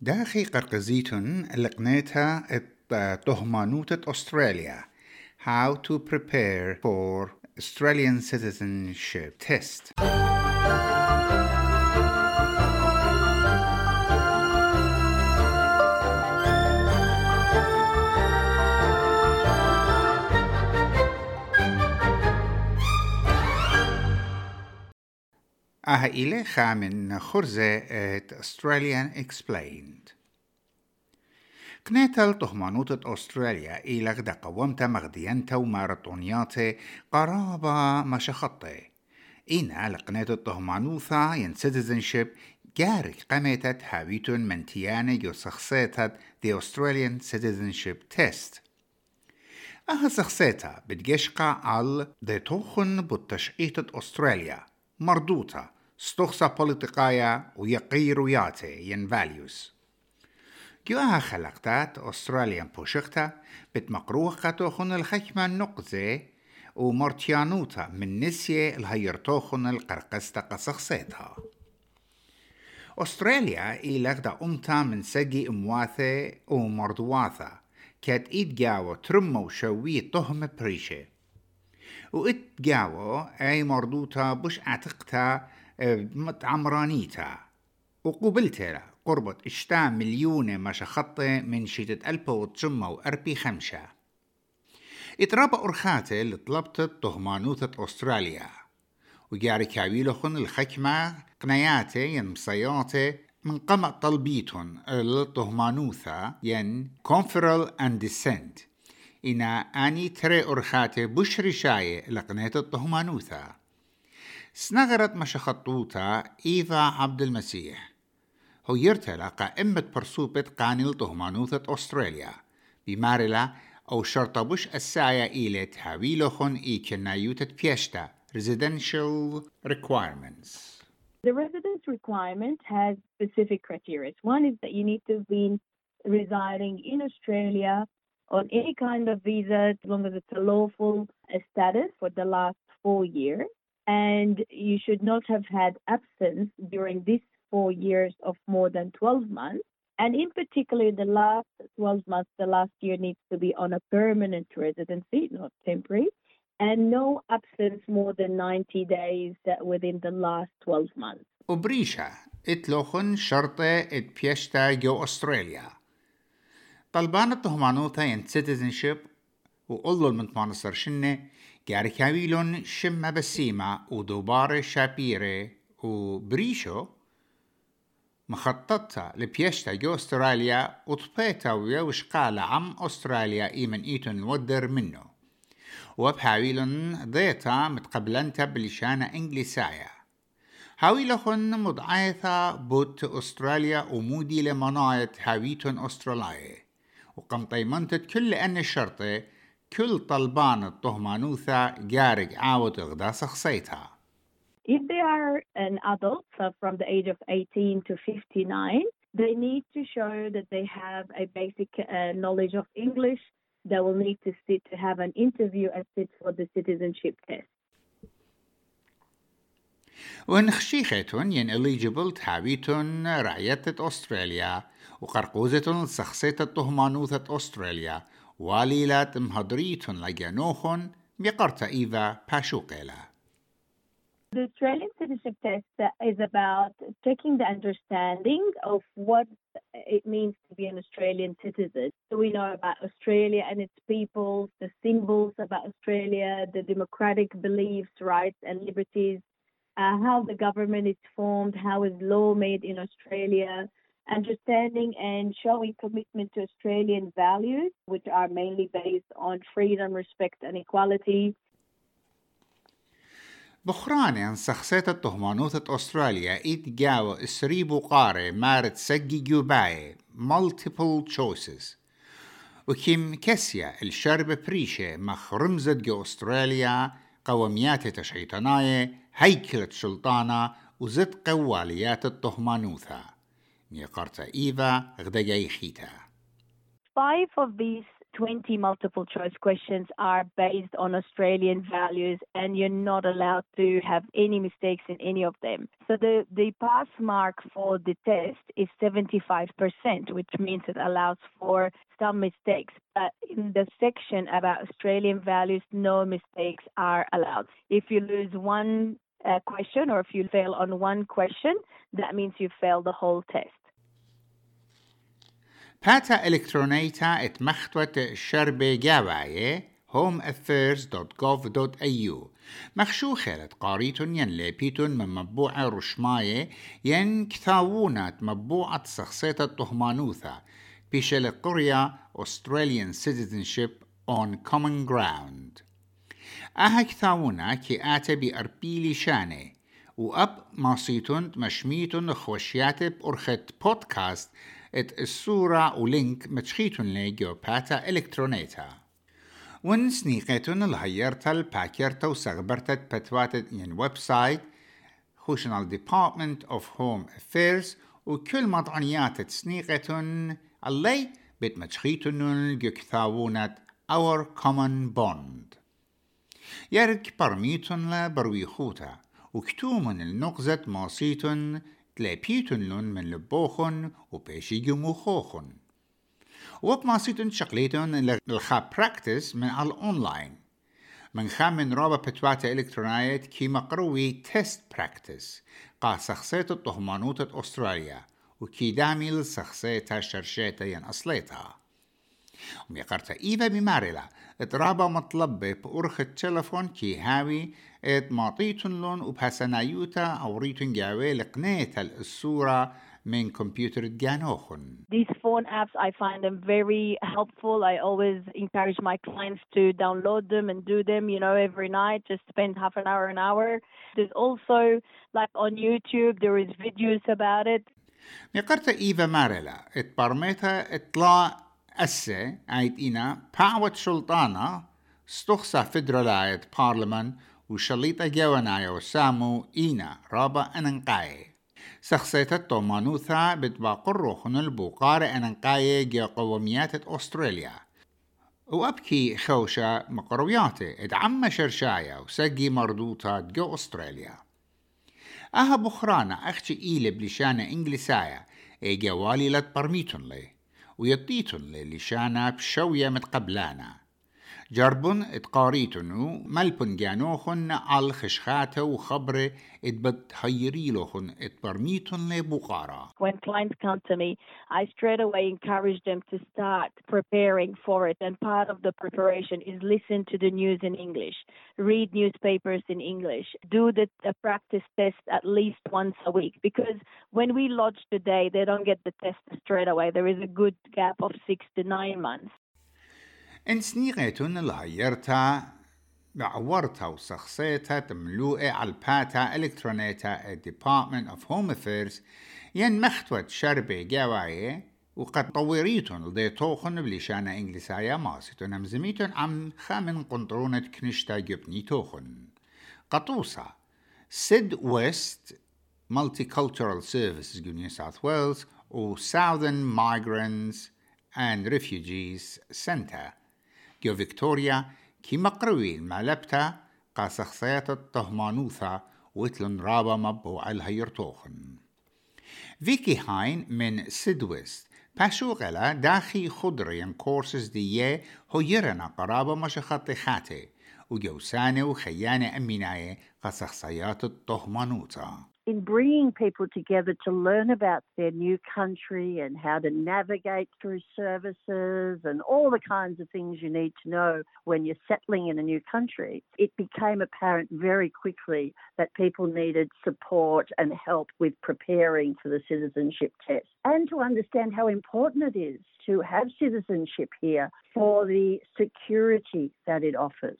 داخي قرقزيتن لقنيتها تهمانوتة أستراليا How to prepare for Australian citizenship test. أها إليخا من خرزة Australian Explained. قنيتل طهمانوت أستراليا إلى غدا قومت مغدينتا ومارطونياتي قرابة مشخطي إنا لقنيت الطهمانوثا ين citizenship جارك قميتت هاويتون من تياني يو سخصيتت the Australian citizenship test. أها سخصيتا بتجشقا على دي توخن بتشقيتة أستراليا. مردوطة. ستوخسا بوليتيقايا ويقيروياتي ين values جواها خلقتات أستراليان بوشختا بتمقروخة توخن الخكمة النقزة ومرتيانوتا من نسية الهيرتوخن القرقستا قصخصيتها. أستراليا إيلغدا أمتا من سجي أمواثة ومردواثة كات إيد جاوة ترمو شوي طهم بريشة. وإت جاوة أي مردوتا بش أعتقتا متعمرانيتا. وقبلتها قربة اشتا مليون مشخطة من شيتة ألبا وتشمة وأربي خمشة اترابا أرخاتي اللي طلبت طهمانوثة أستراليا. وجاري كاويلخن الخكمة قنياتي ين مصياتي من قمع طلبيتون الطهمانوثة ين كونفرال اند ديسنت إنا أني تري أرخاتي بش رشاية لقنية الطهمانوثة سنغرت مشخطوتا إيفا عبد المسيح هو يرتلى قائمة برسوبة قانل طهمانوثة أستراليا بمارلا أو شرطبوش السايا إلى تهاويلوخن إي كنايوتة بيشتا residential requirements. The residence requirement has specific criteria. One is that you need to have been residing in Australia on any kind of visa as long as it's a lawful status for the last four years. And you should not have had absence during this four years of more than 12 months. And in particular, the last 12 months, the last year needs to be on a permanent residency, not temporary, and no absence more than 90 days within the last 12 months. وبريشة اتلوخن شرطة اتبيشتا جو أستراليا طلبان الطهمانوتا ين citizenship وقلو المنتمانصر شنة جاري كاويلون شمة بسيمة ودوبارة شابيرة وبريشو مخططة لبيشتا جو أستراليا وطبيتا ويوش قال عم أستراليا إيمن إيتون الودر منه. وبحاويلن ضيتا متقبلنتا بلشانة انجليسايا هاويلخن مضعيثا بوت أستراليا ومودي لمنايت هاويتون استراليا وقم طيمنتت كل أن الشرطة كل طلبان الطهمانوثا جارق عاود غدا سخصيتها If they are an adult, so from the age of 18 to 59, they need to show that they have a basic uh, knowledge of English. They will need to sit to have an interview and sit for the citizenship test. وإن خشيختون ين eligible تحاويتون رعية أستراليا وقرقوزة سخصية الطهمانوثة أستراليا Walila mhadritun laganohon miqarta iva pashuqela. The training citizenship test is about checking the understanding of what it means to be an Australian citizen. So we know about Australia and its people, the symbols about Australia, the democratic beliefs, rights, and liberties, uh, how the government is formed, how is law made in Australia, understanding and showing commitment to Australian values, which are mainly based on freedom, respect, and equality, بخرانيا سخصيت الطهمانوثة أستراليا إيت جاو إسريبو قاري مارت سجي جوباي multiple choices. وكيم كسيا الشرب بريشة مخ رمزت جو أستراليا قوميات تشعيطناية هيكلة سلطانة وزد قواليات الطهمانوثة Five of these 20 multiple choice questions are based on Australian values and you're not allowed to have any mistakes in any of them. So the, the pass mark for the test is 75%, which means it allows for some mistakes. But in the section about Australian values, no mistakes are allowed. If you lose one uh, question or if you fail on one question, that means you fail the whole test. باتا إلكترونيتا اتمختوت شربة جاواية homeaffairs.gov.au مخشو خيلت قاريتون ين ليبيتون من مبوعة رشماية ين كثاوونات مبوعة سخصية الطهمانوثة بيشل قرية Australian Citizenship on Common Ground. أها كثاونا كي آتا بأربيلي شاني وأب ماسيتون مشميتون خوشيات بأرخت بودكاست ات الصورة ولينك متشخيتون لي جيوباتا إلكترونيتا ون سنيقيتون الهيرتا الباكيرتا وسغبرتا بتواتت ين ويب سايت خوشنا الديبارتمنت اوف هوم افيرز وكل مطعنيات تسنيقتون اللي بيت متشخيتون جيكثاوونات Our Common Bond يارك برميتون لا برويخوتا وكتومن النقزة ماسيتون تلابيتن لون من لبوخن وبيشي جموخوخن وبماسيتن شقليتن للخا براكتس من على الأونلاين من خام من رابا بتواتا إلكترونيات كي مقروي تيست براكتس قا سخصيت الطهمانوت أستراليا وكي دامي لسخصيتا شرشيتا ين أصليتها وميقرتا إيفا بمارلا اترابا مطلبة بأرخ التلفون كي هاوي ات ماطيتن لون وبحسنايوتا أو ريتن جاوي لقنيتا الصورة من كمبيوتر جانوخن. These phone apps, I find them very helpful. I always encourage my clients to download them and do them, you know, every night. Just spend half an hour, an hour. There's also, like on YouTube, there is videos about it. ميقرتا إيفا ماريلا اتبرميتا اطلاع أسي عيد إنا باوت سلطانة استخصى فدرالاية بارلمان وشليطة جوانايا وسامو إينا رابا أننقاي. سخصيت الطومانوثا بتباقر خن البوقار أننقاي جا قوميات أستراليا. وأبكي خوشة مقروياتي ادعم شرشايا وسقي مردوطات جو أستراليا. أها بخرانا أختي إيلي بلشانة إنجليسايا إيجا والي لتبرميتون لي. ويطيتن للشانا بشوية متقبلانا جربن اتقاريتنو ملبن جانوخن على خشخاته وخبره اتبد هيريلوخن اتبرميتن لبقارة. When clients come to me, I straight away encourage them to start preparing for it. And part of the preparation is listen to the news in English, read newspapers in English, do the, the practice test at least once a week. Because when we lodge today, they don't get the test straight away. There is a good gap of six to nine months. إن سنيغيتون الهيرتا بعورتا وسخصيتا تملوئة على الباتا إلكترونيتا Department of Home Affairs ين مختوت شربة جواية وقد طوريتون لديتوخن بلشانة إنجليسايا ماسيتون همزميتون عم خامن قنطرونة كنشتا جبني توخن قطوسة. سيد ويست Multicultural Services New South Wales و Southern Migrants and Refugees Center جو فيكتوريا كي مقروي المالبتا قا سخصيات الطهمانوثا وتلن رابا مبوع الهيرتوخن فيكي هاين من سيدويست باشوغلا داخي خضرين كورسز دي هو يرنا قرابة مشخط خاتي وجوسانة وخيانة أميناية قا الطهمانوثا in bringing people together to learn about their new country and how to navigate through services and all the kinds of things you need to know when you're settling in a new country, it became apparent very quickly that people needed support and help with preparing for the citizenship test and to understand how important it is to have citizenship here for the security that it offers.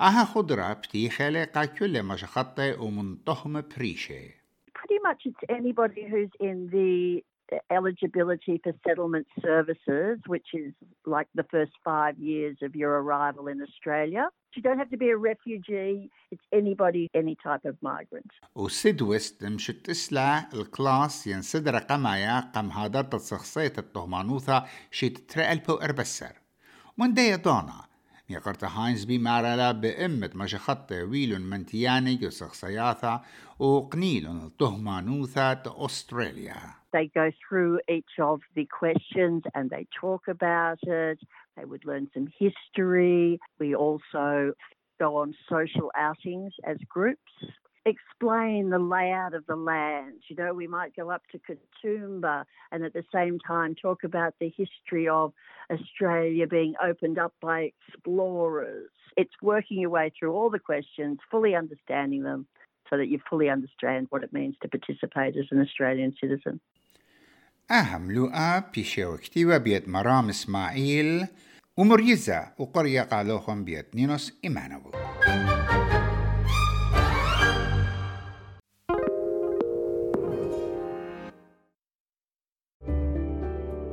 أها خضرة بتيخلي قا كل مشخطة ومنطهم بريشة Pretty much it's anybody who's in the eligibility for settlement services, which is like the first five years of your arrival in Australia. You don't have to be a refugee, it's anybody, any type of migrant. وسيد ويست مشت تسلا الكلاس ينسد رقمايا قم هادر تصخصية الطهمانوثة شي تترقل بو اربسر من دي دونا يقرت هاينز بي مارلا بإمة مشخط ويلون منتياني يسخ سياثا وقنيلون تهمانوثا أستراليا They go through each of the questions and they talk about it. They would learn some history. We also go on social outings as groups explain the layout of the land. You know, we might go up to Katoomba and at the same time talk about the history of Australia being opened up by explorers. It's working your way through all the questions, fully understanding them so that you fully understand what it means to participate as an Australian citizen. أهم لقاء بيشي وكتيبة بيت مرام إسماعيل ومريزة وقرية قالوهم بيت نينوس إيمانوبو